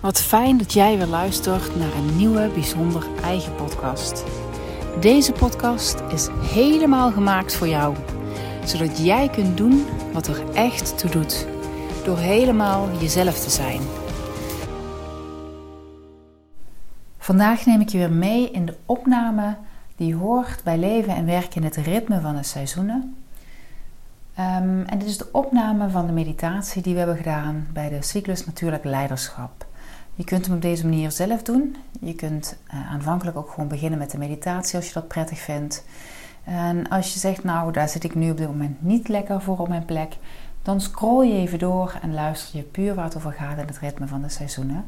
Wat fijn dat jij weer luistert naar een nieuwe bijzonder eigen podcast. Deze podcast is helemaal gemaakt voor jou, zodat jij kunt doen wat er echt toe doet, door helemaal jezelf te zijn. Vandaag neem ik je weer mee in de opname die hoort bij leven en werken in het ritme van de seizoenen. Um, en dit is de opname van de meditatie die we hebben gedaan bij de cyclus Natuurlijk Leiderschap. Je kunt hem op deze manier zelf doen. Je kunt uh, aanvankelijk ook gewoon beginnen met de meditatie als je dat prettig vindt. En als je zegt, nou daar zit ik nu op dit moment niet lekker voor op mijn plek, dan scroll je even door en luister je puur waar het over gaat in het ritme van de seizoenen.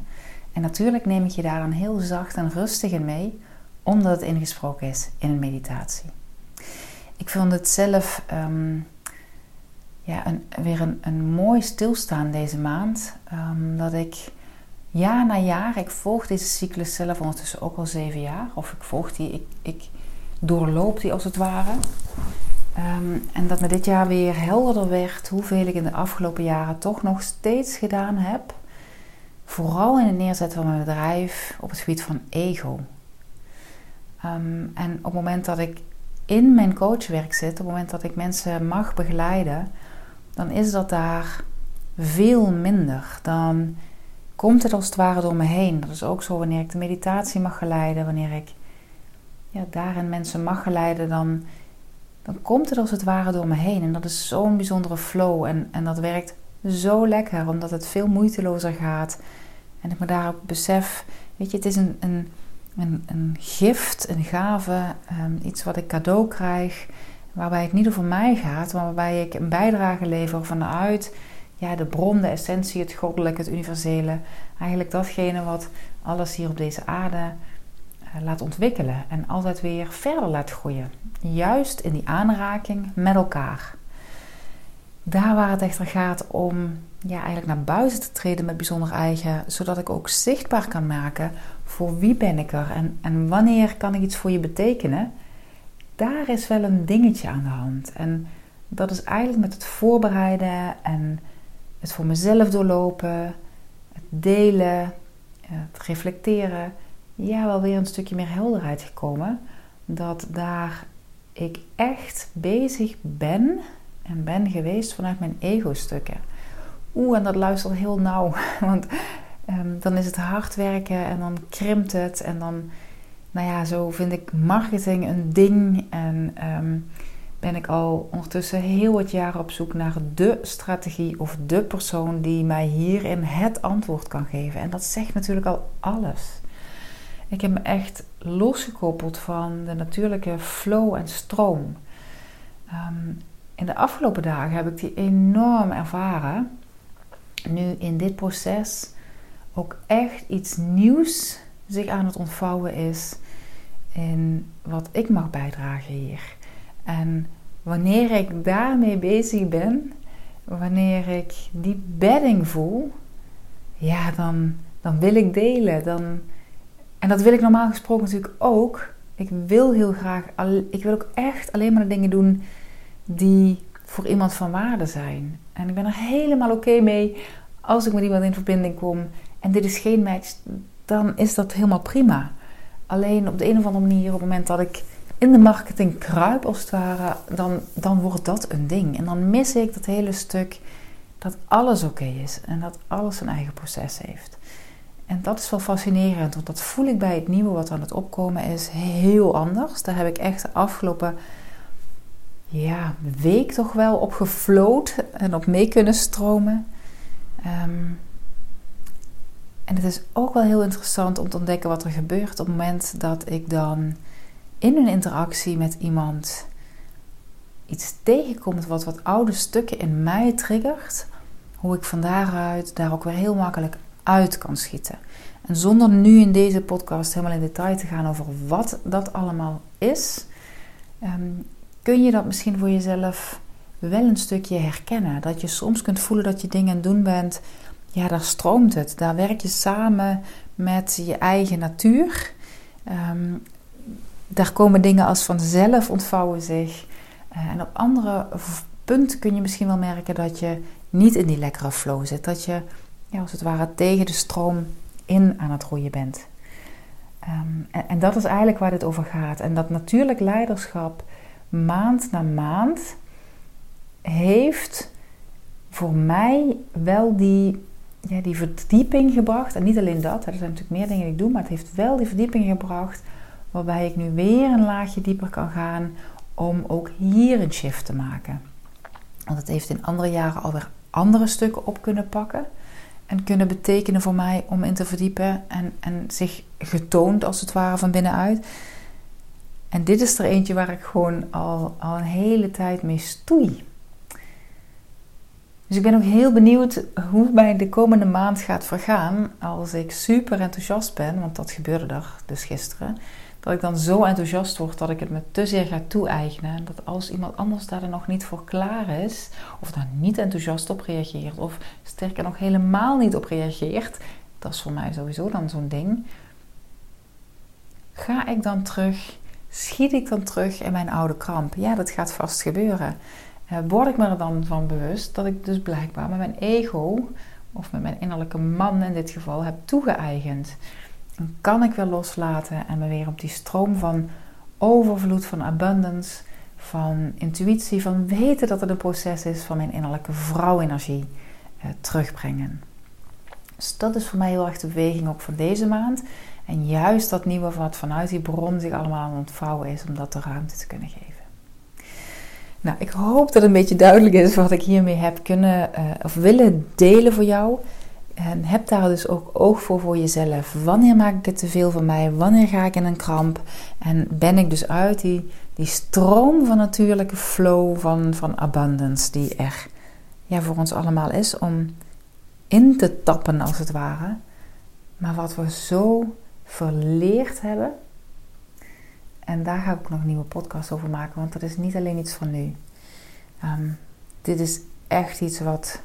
En natuurlijk neem ik je daar dan heel zacht en rustig mee, omdat het ingesproken is in een meditatie. Ik vond het zelf um, ja, een, weer een, een mooi stilstaan deze maand. Um, dat ik jaar na jaar, ik volg deze cyclus zelf ondertussen ook al zeven jaar. Of ik volg die, ik, ik doorloop die als het ware. Um, en dat me dit jaar weer helderder werd hoeveel ik in de afgelopen jaren toch nog steeds gedaan heb. Vooral in het neerzetten van mijn bedrijf op het gebied van ego. Um, en op het moment dat ik in mijn coachwerk zit, op het moment dat ik mensen mag begeleiden, dan is dat daar veel minder. Dan komt het als het ware door me heen. Dat is ook zo wanneer ik de meditatie mag geleiden, wanneer ik ja, daarin mensen mag geleiden, dan, dan komt het als het ware door me heen. En dat is zo'n bijzondere flow en, en dat werkt zo lekker, omdat het veel moeitelozer gaat. En ik me daarop besef, weet je, het is een, een, een, een gift, een gave, um, iets wat ik cadeau krijg, waarbij het niet over mij gaat, maar waarbij ik een bijdrage lever vanuit ja, de bron, de essentie, het goddelijke, het universele. Eigenlijk datgene wat alles hier op deze aarde uh, laat ontwikkelen en altijd weer verder laat groeien. Juist in die aanraking met elkaar. Daar waar het echter gaat om ja, eigenlijk naar buiten te treden met bijzonder eigen, zodat ik ook zichtbaar kan maken voor wie ben ik er en, en wanneer kan ik iets voor je betekenen, daar is wel een dingetje aan de hand. En dat is eigenlijk met het voorbereiden en het voor mezelf doorlopen, het delen, het reflecteren, ja, wel weer een stukje meer helderheid gekomen. Dat daar ik echt bezig ben en ben geweest vanuit mijn ego-stukken. Oeh, en dat luistert heel nauw, want um, dan is het hard werken en dan krimpt het en dan, nou ja, zo vind ik marketing een ding en um, ben ik al ondertussen heel wat jaren op zoek naar de strategie of de persoon die mij hierin het antwoord kan geven. En dat zegt natuurlijk al alles. Ik heb me echt losgekoppeld van de natuurlijke flow en stroom. Um, in de afgelopen dagen heb ik die enorm ervaren. Nu in dit proces ook echt iets nieuws zich aan het ontvouwen is in wat ik mag bijdragen hier. En wanneer ik daarmee bezig ben, wanneer ik die bedding voel, ja, dan, dan wil ik delen. Dan, en dat wil ik normaal gesproken natuurlijk ook. Ik wil heel graag, ik wil ook echt alleen maar de dingen doen die voor iemand van waarde zijn. En ik ben er helemaal oké mee als ik met iemand in verbinding kom en dit is geen match, dan is dat helemaal prima. Alleen op de een of andere manier, op het moment dat ik in de marketing kruip als het ware, dan, dan wordt dat een ding. En dan mis ik dat hele stuk dat alles oké is en dat alles zijn eigen proces heeft. En dat is wel fascinerend, want dat voel ik bij het nieuwe wat aan het opkomen is heel anders. Daar heb ik echt de afgelopen ja, week toch wel op gefloot en op mee kunnen stromen. Um, en het is ook wel heel interessant om te ontdekken wat er gebeurt op het moment dat ik dan in een interactie met iemand iets tegenkomt wat wat oude stukken in mij triggert, hoe ik van daaruit daar ook weer heel makkelijk uit kan schieten. En zonder nu in deze podcast helemaal in detail te gaan over wat dat allemaal is, um, kun je dat misschien voor jezelf wel een stukje herkennen. Dat je soms kunt voelen dat je dingen aan doen bent, ja, daar stroomt het. Daar werk je samen met je eigen natuur. Um, daar komen dingen als vanzelf ontvouwen zich. Uh, en op andere punten kun je misschien wel merken dat je niet in die lekkere flow zit. Dat je ja, als het ware tegen de stroom in aan het groeien bent. Ehm, en, en, dat is eigenlijk waar dit over gaat. En dat natuurlijk leiderschap maand na maand heeft voor mij wel die, ja, die verdieping gebracht. En niet alleen dat, er zijn natuurlijk meer dingen die ik doe, maar het heeft wel die verdieping gebracht waarbij ik nu weer een laagje dieper kan gaan om ook hier een shift te maken. Want het heeft in andere jaren alweer andere stukken op kunnen pakken en kunnen betekenen voor mij om in te verdiepen en, en zich getoond als het ware van binnenuit. En dit is er eentje waar ik gewoon al, al een hele tijd mee stoei. Dus ik ben ook heel benieuwd hoe mij de komende maand gaat vergaan als ik super enthousiast ben, want dat gebeurde er dus gisteren. Dat ik dan zo enthousiast word dat ik het me te zeer ga toe-eigenen. Dat als iemand anders daar nog niet voor klaar is, of daar niet enthousiast op reageert, of sterker nog helemaal niet op reageert, dat is voor mij sowieso dan zo'n ding. Ga ik dan terug, schiet ik dan terug in mijn oude kramp? Ja, dat gaat vast gebeuren. Word ik me er dan van bewust dat ik dus blijkbaar met mijn ego, of met mijn innerlijke man in dit geval, heb toegeëigend. Dan kan ik weer loslaten en me weer op die stroom van overvloed, van abundance, van intuïtie, van weten dat het een proces is van mijn innerlijke vrouwenergie eh, terugbrengen. Dus dat is voor mij heel erg de beweging ook voor deze maand. En juist dat nieuwe wat vanuit die bron zich allemaal aan ontvouwen is, om dat de ruimte te kunnen geven. Nou, ik hoop dat het een beetje duidelijk is wat ik hiermee heb kunnen uh, of willen delen voor jou. En heb daar dus ook oog voor voor jezelf. Wanneer maak ik het te veel van mij? Wanneer ga ik in een kramp? En ben ik dus uit die, die stroom van natuurlijke flow van, van abundance die er ja, voor ons allemaal is om in te tappen als het ware. Maar wat we zo verleerd hebben. En daar ga ik nog een nieuwe podcast over maken, want dat is niet alleen iets van nu. Ehm, dit is echt iets wat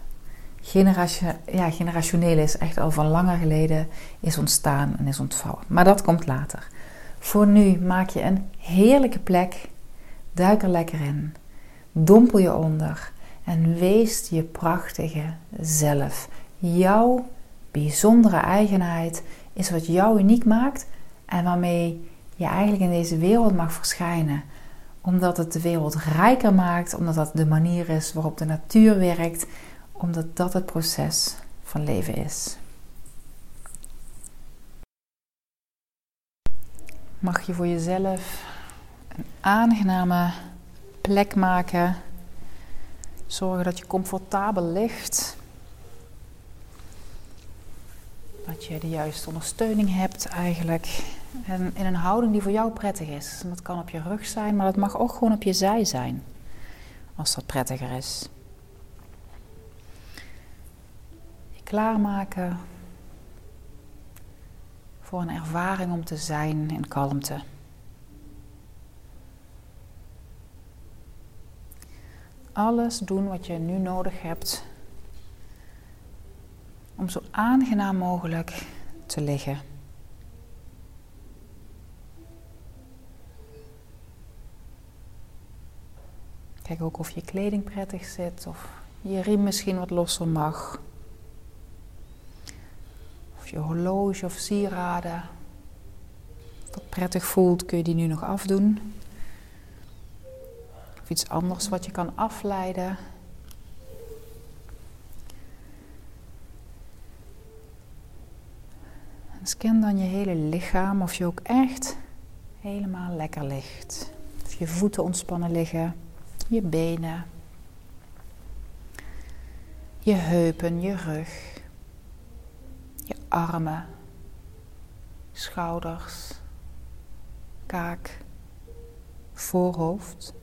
generatio ja, generationeel is, echt al van langer geleden is ontstaan en is ontvouwen. Maar dat komt later. Voor nu maak je een heerlijke plek, duik er lekker in, dompel je onder en wees je prachtige zelf. Jouw bijzondere eigenheid is wat jou uniek maakt en waarmee je eigenlijk in deze wereld mag verschijnen omdat het de wereld rijker maakt, omdat dat de manier is waarop de natuur werkt, omdat dat het proces van leven is. Mag je voor jezelf een aangename plek maken. Zorgen dat je comfortabel ligt. Dat je de juiste ondersteuning hebt eigenlijk. En in een houding die voor jou prettig is. Dat kan op je rug zijn, maar dat mag ook gewoon op je zij zijn. Als dat prettiger is. klaarmaken voor een ervaring om te zijn in kalmte. Alles doen wat je nu nodig hebt om zo aangenaam mogelijk te liggen. Kijk ook of je kleding prettig zit of je riem misschien wat losser mag of je horloge of sieraden. Wat prettig voelt, kun je die nu nog afdoen. Of iets anders wat je kan afleiden. En scan dan je hele lichaam of je ook echt helemaal lekker ligt. Of je voeten ontspannen liggen, je benen, je heupen, je rug. Je armen, schouders, kaak, voorhoofd.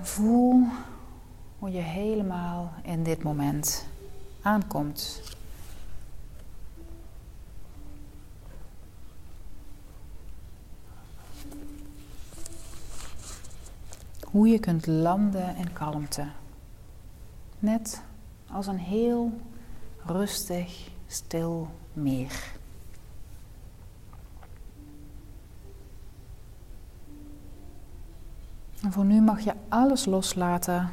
Voel hoe je helemaal in dit moment aankomt. Hoe je kunt landen in kalmte. Net als een heel rustig, stil meer. En voor nu mag je alles loslaten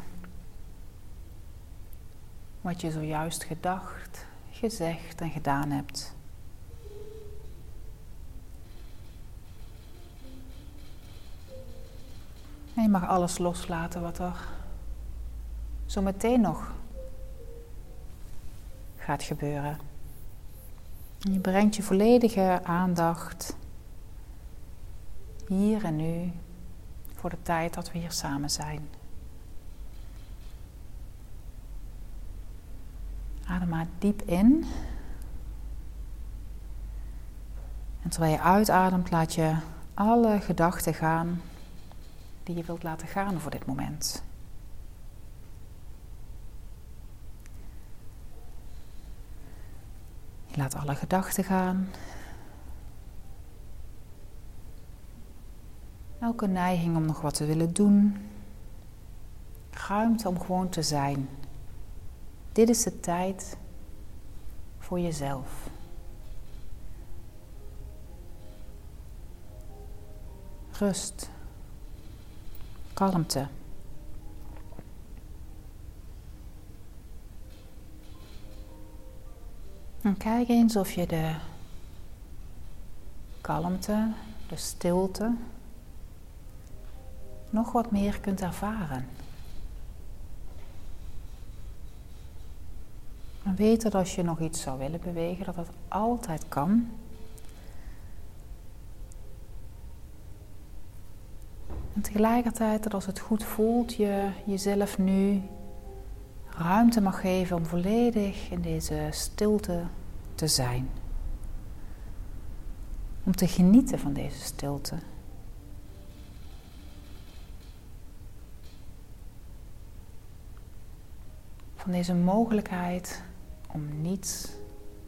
wat je zojuist gedacht, gezegd en gedaan hebt. En je mag alles loslaten wat er zo meteen nog gaat gebeuren. En je brengt je volledige aandacht hier en nu voor de tijd dat we hier samen zijn. Adem maar diep in. En terwijl je uitademt, laat je alle gedachten gaan die je wilt laten gaan voor dit moment. Je laat alle gedachten gaan. Elke neiging om nog wat te willen doen. Ruimte om gewoon te zijn. Dit is de tijd voor jezelf. Rust. Kalmte. En kijk eens of je de kalmte, de stilte, nog wat meer kunt ervaren. En weet dat als je nog iets zou willen bewegen, dat dat altijd kan. En tegelijkertijd dat als het goed voelt, je jezelf nu ruimte mag geven om volledig in deze stilte te zijn. Om te genieten van deze stilte. Van deze mogelijkheid om niets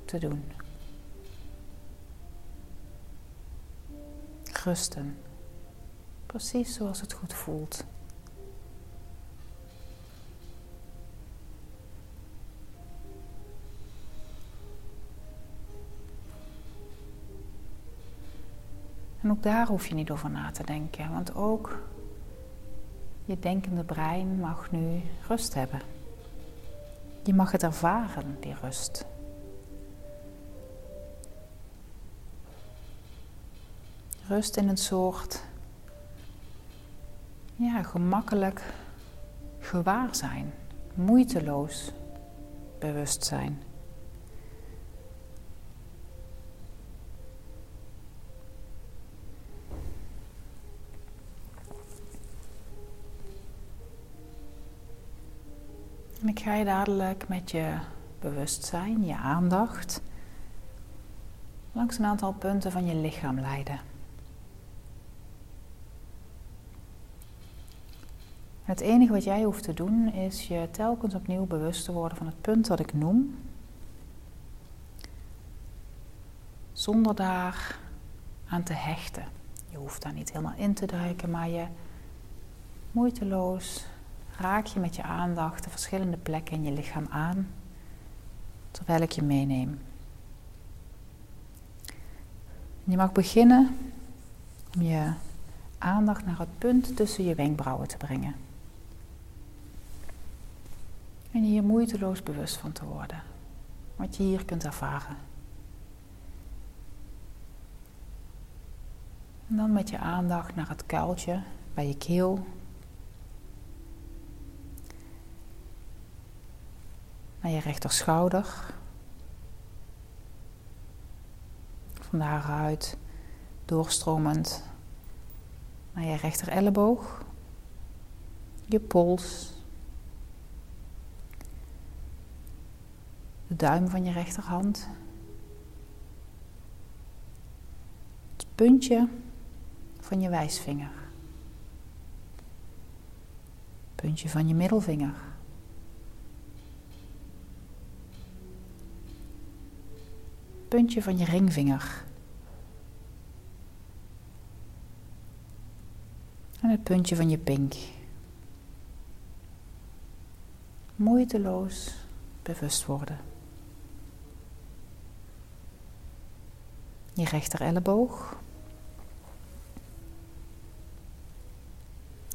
te doen. Rusten. Precies zoals het goed voelt. En ook daar hoef je niet over na te denken, want ook je denkende brein mag nu rust hebben. Je mag het ervaren, die rust. Rust in een soort ja, gemakkelijk gewaar zijn, moeiteloos bewustzijn. En ik ga je dadelijk met je bewustzijn, je aandacht, langs een aantal punten van je lichaam leiden. Het enige wat jij hoeft te doen is je telkens opnieuw bewust te worden van het punt dat ik noem. Zonder daar aan te hechten. Je hoeft daar niet helemaal in te duiken, maar je moeiteloos raak je met je aandacht de verschillende plekken in je lichaam aan, terwijl ik je meeneem. Je mag beginnen om je aandacht naar het punt tussen je wenkbrauwen te brengen. En hier moeiteloos bewust van te worden. Wat je hier kunt ervaren. En dan met je aandacht naar het kuiltje bij je keel. Naar je rechterschouder. Van daaruit doorstromend naar je rechter elleboog. Je pols de duim van je rechterhand. Het puntje van je wijsvinger. Puntje van je middelvinger. Puntje van je ringvinger. En het puntje van je pink. Moeiteloos bewust worden. Je rechter elleboog.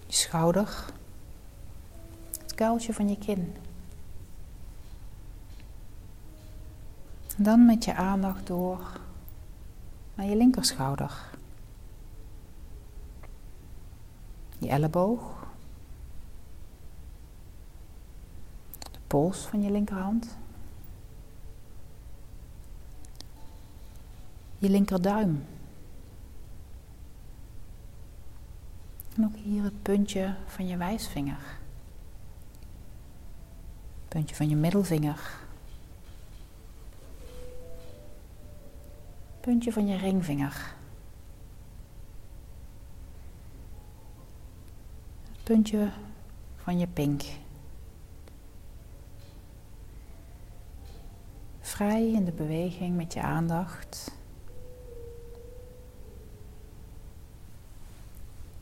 Je schouder. Het kuiltje van je kin. Dan met je aandacht door naar je linkerschouder. Je elleboog. De pols van je linkerhand. Je linkerduim. En ook hier het puntje van je wijsvinger. Puntje van je middelvinger. Puntje van je ringvinger. Het puntje van je pink. Vrij in de beweging met je aandacht.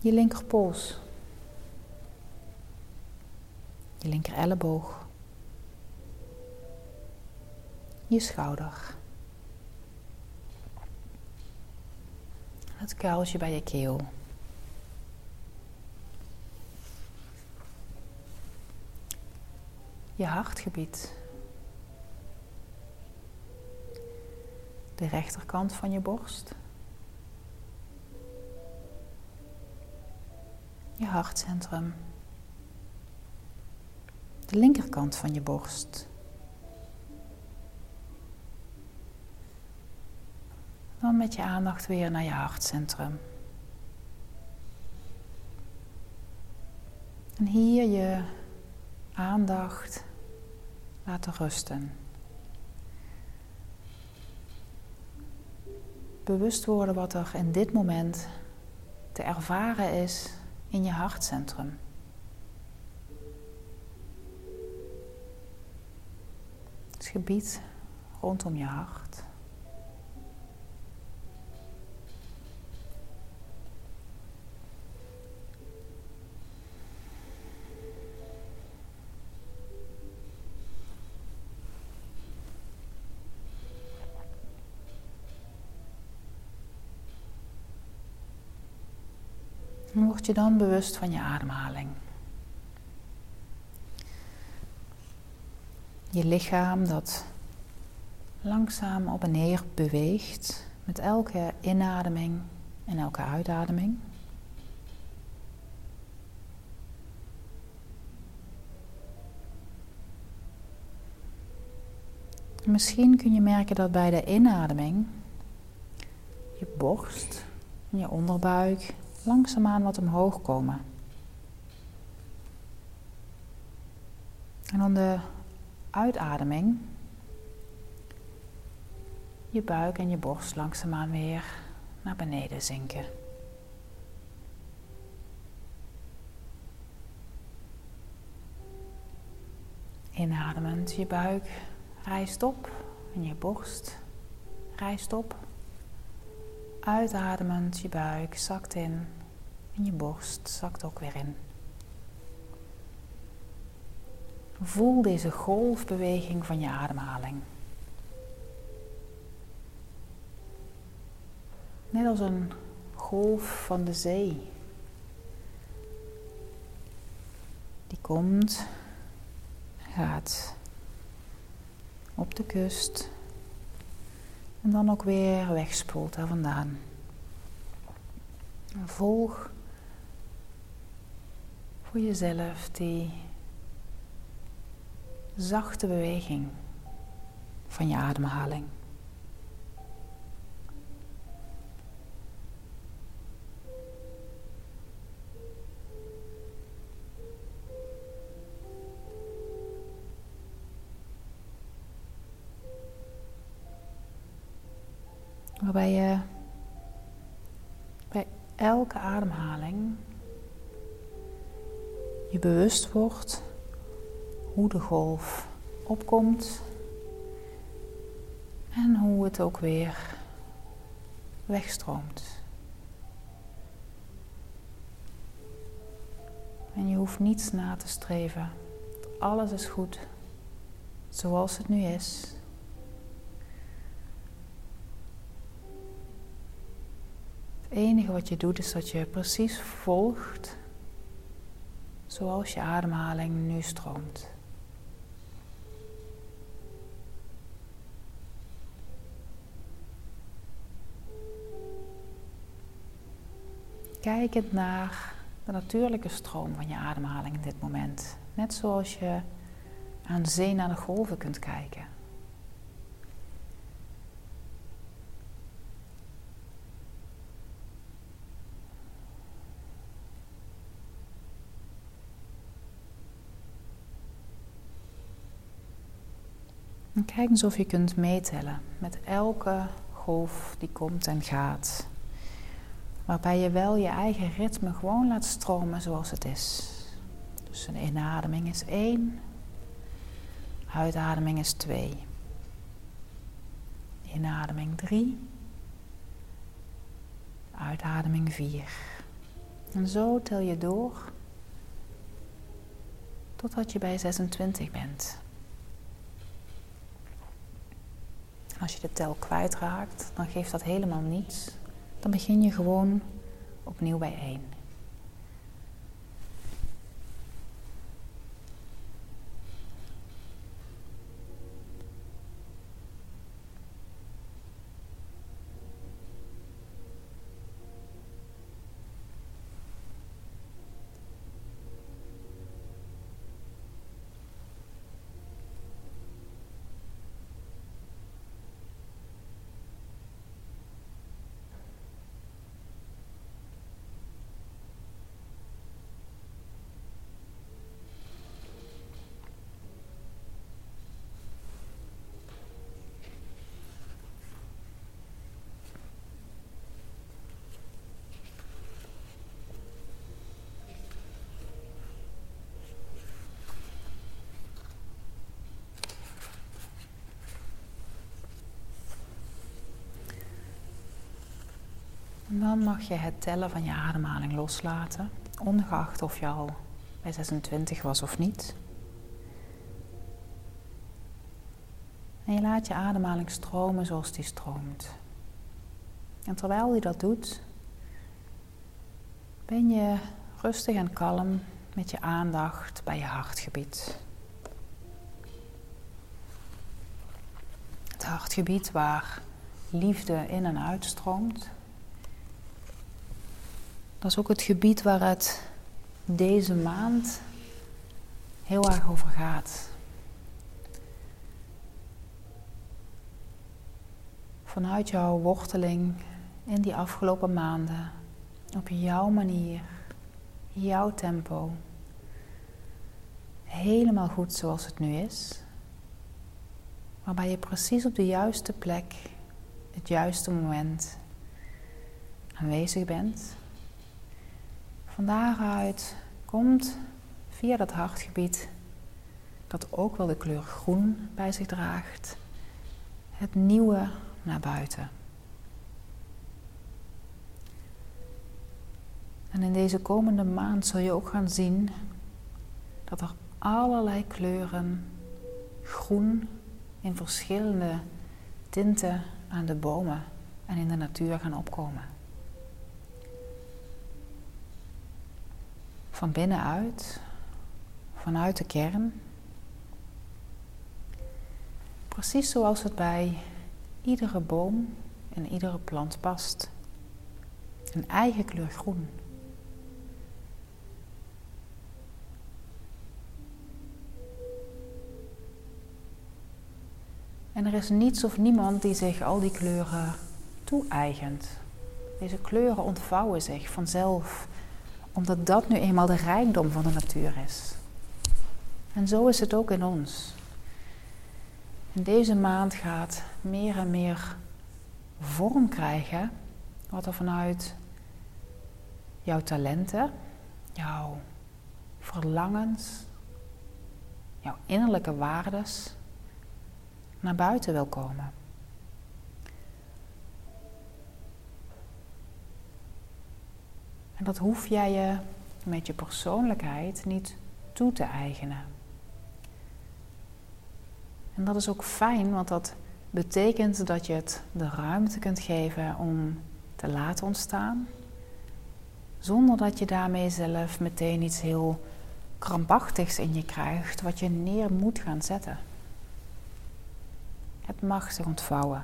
Je linkerpols. Je linker elleboog. Je schouder. Het kuiltje bij je keel. Je hartgebied. De rechterkant van je borst. Hartcentrum. De linkerkant van je borst. Dan met je aandacht weer naar je hartcentrum. En hier je aandacht laten rusten. Bewust worden wat er in dit moment te ervaren is in je hartcentrum. Het gebied rondom je hart. Word je dan bewust van je ademhaling. Je lichaam dat langzaam op en neer beweegt met elke inademing en elke uitademing. Misschien kun je merken dat bij de inademing je borst en je onderbuik langzaamaan wat omhoog komen. En dan de uitademing. Je buik en je borst langzaamaan weer naar beneden zinken. Inademend, je buik rijst op en je borst rijst op. Uitademend, je buik zakt in en je borst zakt ook weer in. Voel deze golfbeweging van je ademhaling. Net als een golf van de zee. Die komt, gaat op de kust en dan ook weer wegspoelt daar vandaan. volg voor jezelf die zachte beweging van je ademhaling. Waarbij je bij elke ademhaling je bewust wordt hoe de golf opkomt en hoe het ook weer wegstroomt. En je hoeft niets na te streven. Alles is goed zoals het nu is. enige wat je doet is dat je precies volgt zoals je ademhaling nu stroomt. Kijkend naar de natuurlijke stroom van je ademhaling in dit moment. Net zoals je aan zee naar de golven kunt kijken. En kijk eens of je kunt meetellen met elke golf die komt en gaat. Waarbij je wel je eigen ritme gewoon laat stromen zoals het is. Dus een inademing is 1, uitademing is 2. Inademing 3, uitademing 4. En zo tel je door totdat je bij 26 bent. Als je de tel kwijtraakt, dan geeft dat helemaal niets. Dan begin je gewoon opnieuw bij 1. dan mag je het tellen van je ademhaling loslaten, ongeacht of je al bij 26 was of niet. En je laat je ademhaling stromen zoals die stroomt. En terwijl je dat doet, ben je rustig en kalm met je aandacht bij je hartgebied. Het hartgebied waar liefde in en uitstroomt. Dat is ook het gebied waar het deze maand heel erg over gaat. Vanuit jouw worteling in die afgelopen maanden, op jouw manier, jouw tempo, helemaal goed zoals het nu is, waarbij je precies op de juiste plek, het juiste moment aanwezig bent. Van daaruit komt via dat hartgebied, dat ook wel de kleur groen bij zich draagt, het nieuwe naar buiten. En in deze komende maand zul je ook gaan zien dat er allerlei kleuren groen in verschillende tinten aan de bomen en in de natuur gaan opkomen. Van binnenuit, vanuit de kern. Precies zoals het bij iedere boom en iedere plant past. Een eigen kleur groen. En er is niets of niemand die zich al die kleuren toe-eigent. Deze kleuren ontvouwen zich vanzelf omdat dat nu eenmaal de rijkdom van de natuur is. En zo is het ook in ons. In deze maand gaat meer en meer vorm krijgen wat er vanuit jouw talenten, jouw verlangens, jouw innerlijke waardes naar buiten wil komen. En dat hoef jij je met je persoonlijkheid niet toe te eigenen. En dat is ook fijn, want dat betekent dat je het de ruimte kunt geven om te laten ontstaan, zonder dat je daarmee zelf meteen iets heel krampachtigs in je krijgt, wat je neer moet gaan zetten. Het mag zich ontvouwen.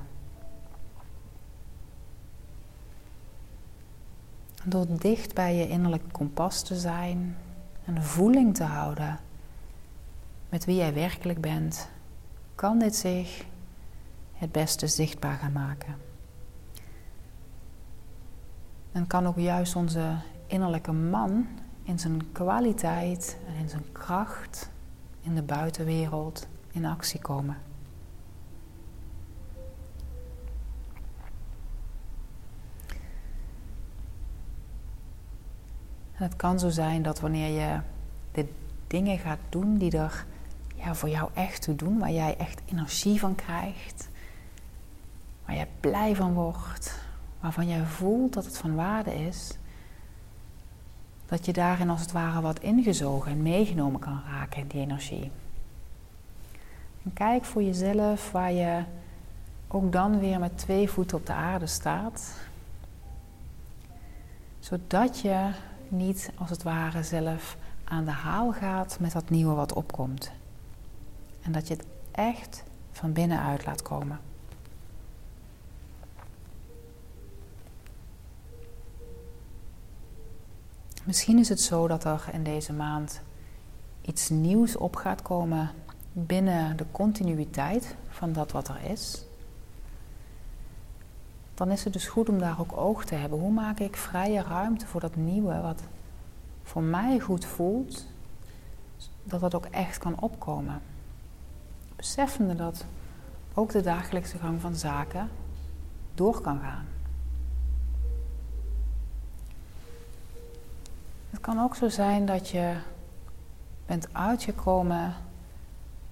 Door dicht bij je innerlijke kompas te zijn en voeling te houden met wie jij werkelijk bent, kan dit zich het beste zichtbaar gaan maken. En kan ook juist onze innerlijke man in zijn kwaliteit en in zijn kracht in de buitenwereld in actie komen. Het kan zo zijn dat wanneer je de dingen gaat doen die er ja, voor jou echt toe doen, waar jij echt energie van krijgt, waar jij blij van wordt, waarvan jij voelt dat het van waarde is, dat je daarin als het ware wat ingezogen en meegenomen kan raken in die energie. En kijk voor jezelf waar je ook dan weer met twee voeten op de aarde staat, zodat je niet als het ware zelf aan de haal gaat met dat nieuwe wat opkomt. En dat je het echt van binnenuit laat komen. Misschien is het zo dat er in deze maand iets nieuws op gaat komen binnen de continuïteit van dat wat er is. Dan is het dus goed om daar ook oog te hebben. Hoe maak ik vrije ruimte voor dat nieuwe wat voor mij goed voelt, dat dat ook echt kan opkomen. Beseffende dat ook de dagelijkse gang van zaken door kan gaan. Het kan ook zo zijn dat je bent uitgekomen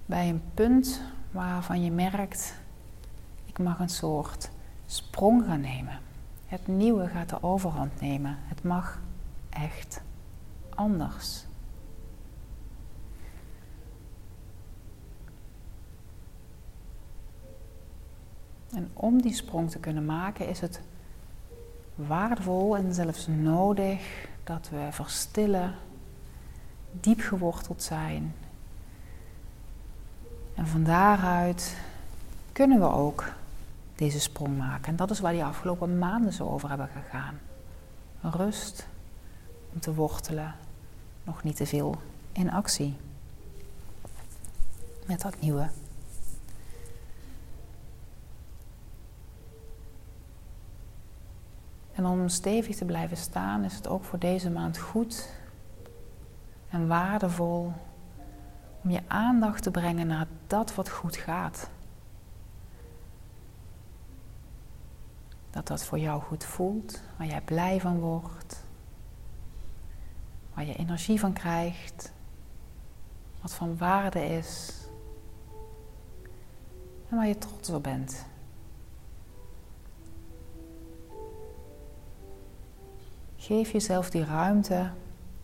bij een punt waarvan je merkt, ik mag een soort sprong gaan nemen. Het nieuwe gaat de overhand nemen. Het mag echt anders. En om die sprong te kunnen maken is het waardevol en zelfs nodig dat we verstillen, diep geworteld zijn. En van daaruit kunnen we ook deze sprong maken. En dat is waar die afgelopen maanden zo over hebben gegaan. Rust om te wortelen, nog niet te veel in actie. Met dat nieuwe. En om stevig te blijven staan is het ook voor deze maand goed en waardevol om je aandacht te brengen naar dat wat goed gaat. Dat dat voor jou goed voelt, waar jij blij van wordt, waar je energie van krijgt, wat van waarde is en waar je trots op bent. Geef jezelf die ruimte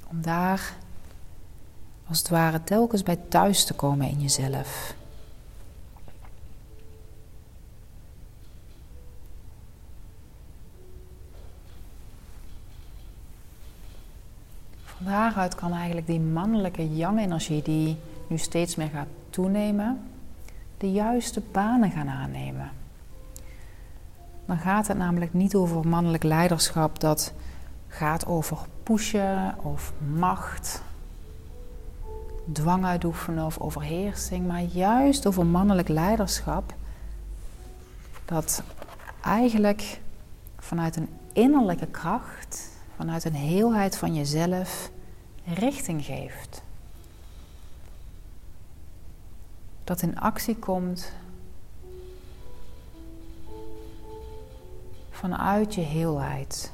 om daar als het ware telkens bij thuis te komen in jezelf. Daaruit kan eigenlijk die mannelijke yang-energie die nu steeds meer gaat toenemen, de juiste banen gaan aannemen. Dan gaat het namelijk niet over mannelijk leiderschap dat gaat over pushen of macht, dwang uitoefenen of overheersing, maar juist over mannelijk leiderschap dat eigenlijk vanuit een innerlijke kracht, vanuit een heelheid van jezelf richting geeft. Dat in actie komt vanuit je heelheid.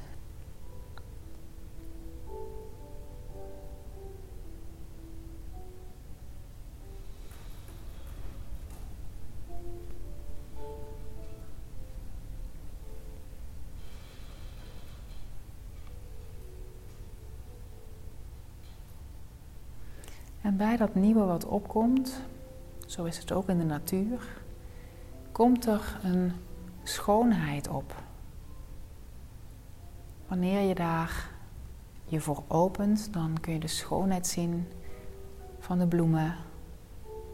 Bij dat nieuwe wat opkomt, zo is het ook in de natuur, komt er een schoonheid op. Wanneer je daar je voor opent, dan kun je de schoonheid zien van de bloemen,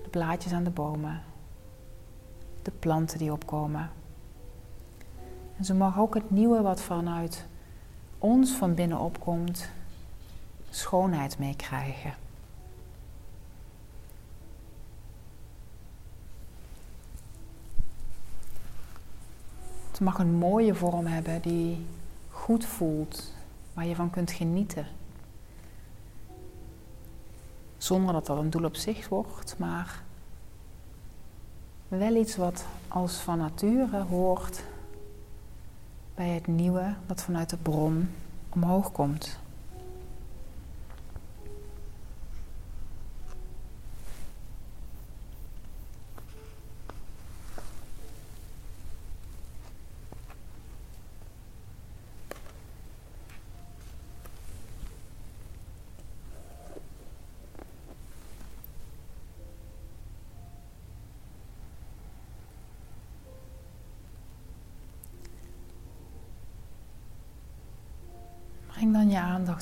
de blaadjes aan de bomen, de planten die opkomen. En zo mag ook het nieuwe wat vanuit ons van binnen opkomt, schoonheid meekrijgen. Mag een mooie vorm hebben die goed voelt, waar je van kunt genieten. Zonder dat dat een doel op zich wordt, maar wel iets wat als van nature hoort bij het nieuwe dat vanuit de bron omhoog komt.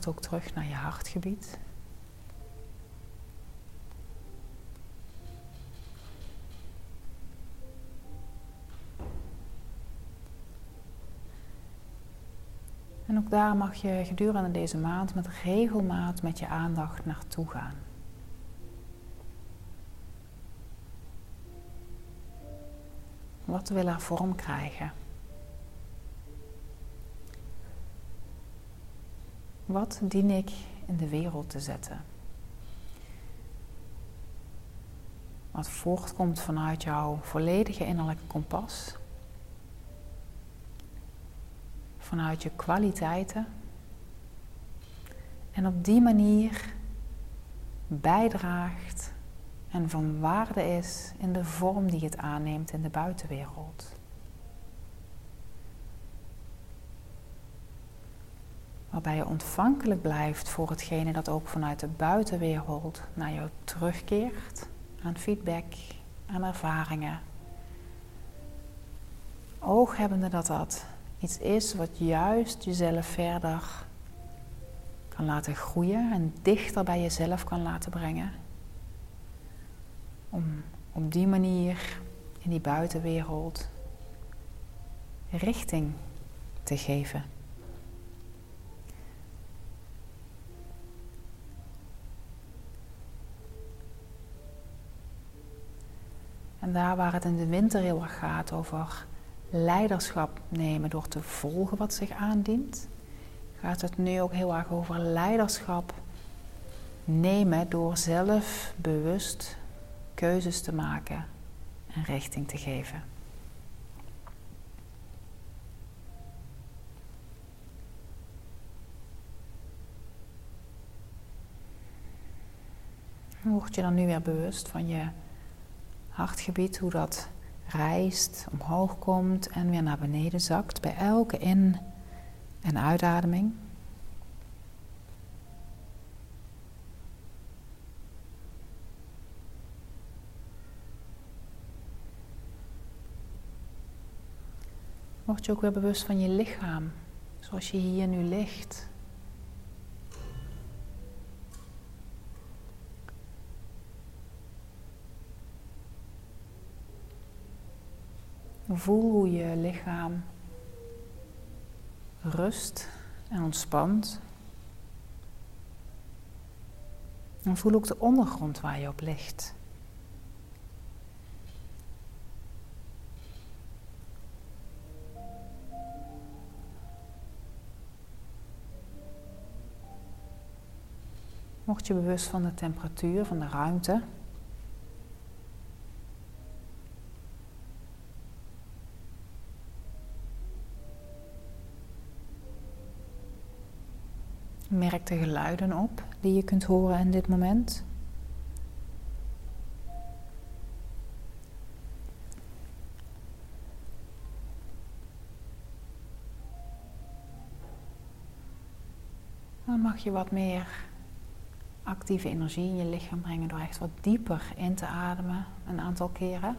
Ook terug naar je hartgebied. En ook daar mag je gedurende deze maand met regelmaat met je aandacht naartoe gaan. Wat wil er vorm krijgen? Wat dien ik in de wereld te zetten? Wat voortkomt vanuit jouw volledige innerlijke kompas, vanuit je kwaliteiten en op die manier bijdraagt en van waarde is in de vorm die het aanneemt in de buitenwereld. Waarbij je ontvankelijk blijft voor hetgene dat ook vanuit de buitenwereld naar jou terugkeert. Aan feedback, aan ervaringen. Ooghebbende dat dat iets is wat juist jezelf verder kan laten groeien en dichter bij jezelf kan laten brengen. Om op die manier in die buitenwereld richting te geven. En daar waar het in de winter heel erg gaat over leiderschap nemen door te volgen wat zich aandient, gaat het nu ook heel erg over leiderschap nemen door zelf bewust keuzes te maken en richting te geven. Word je dan nu weer bewust van je hartgebied, hoe dat rijst, omhoog komt en weer naar beneden zakt bij elke in- en uitademing. Word je ook weer bewust van je lichaam, zoals je hier nu ligt. Voel hoe je lichaam rust en ontspant. En voel ook de ondergrond waar je op ligt. Word je bewust van de temperatuur van de ruimte. Merk de geluiden op die je kunt horen in dit moment. Dan mag je wat meer actieve energie in je lichaam brengen door echt wat dieper in te ademen een aantal keren.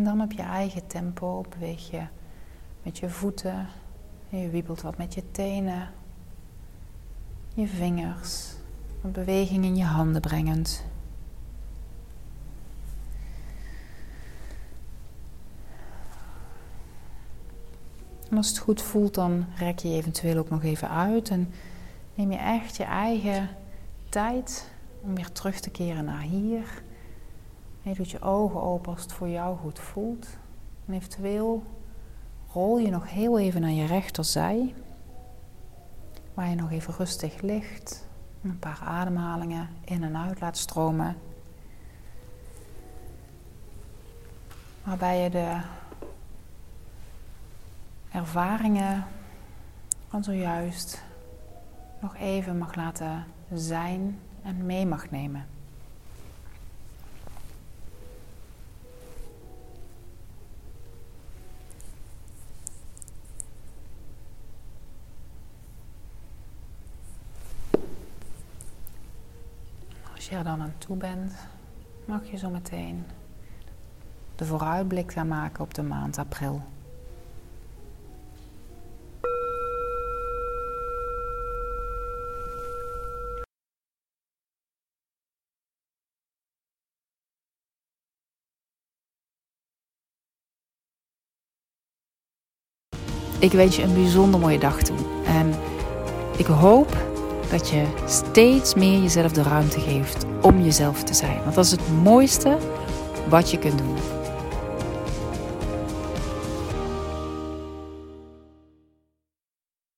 En dan op je eigen tempo beweeg je met je voeten. Je wiebelt wat met je tenen, je vingers, een beweging in je handen brengend. En als het goed voelt, dan rek je, je eventueel ook nog even uit en neem je echt je eigen tijd om weer terug te keren naar hier. Je doet je ogen open als het voor jou goed voelt. En eventueel rol je nog heel even naar je rechterzij, waar je nog even rustig ligt. Een paar ademhalingen in en uit laat stromen. Waarbij je de ervaringen van zojuist nog even mag laten zijn en mee mag nemen. Je er dan aan toe bent, mag je zo meteen de vooruitblik gaan maken op de maand april. Ik wens je een bijzonder mooie dag toe. En ik hoop dat je steeds meer jezelf de ruimte geeft om jezelf te zijn. Want dat is het mooiste wat je kunt doen.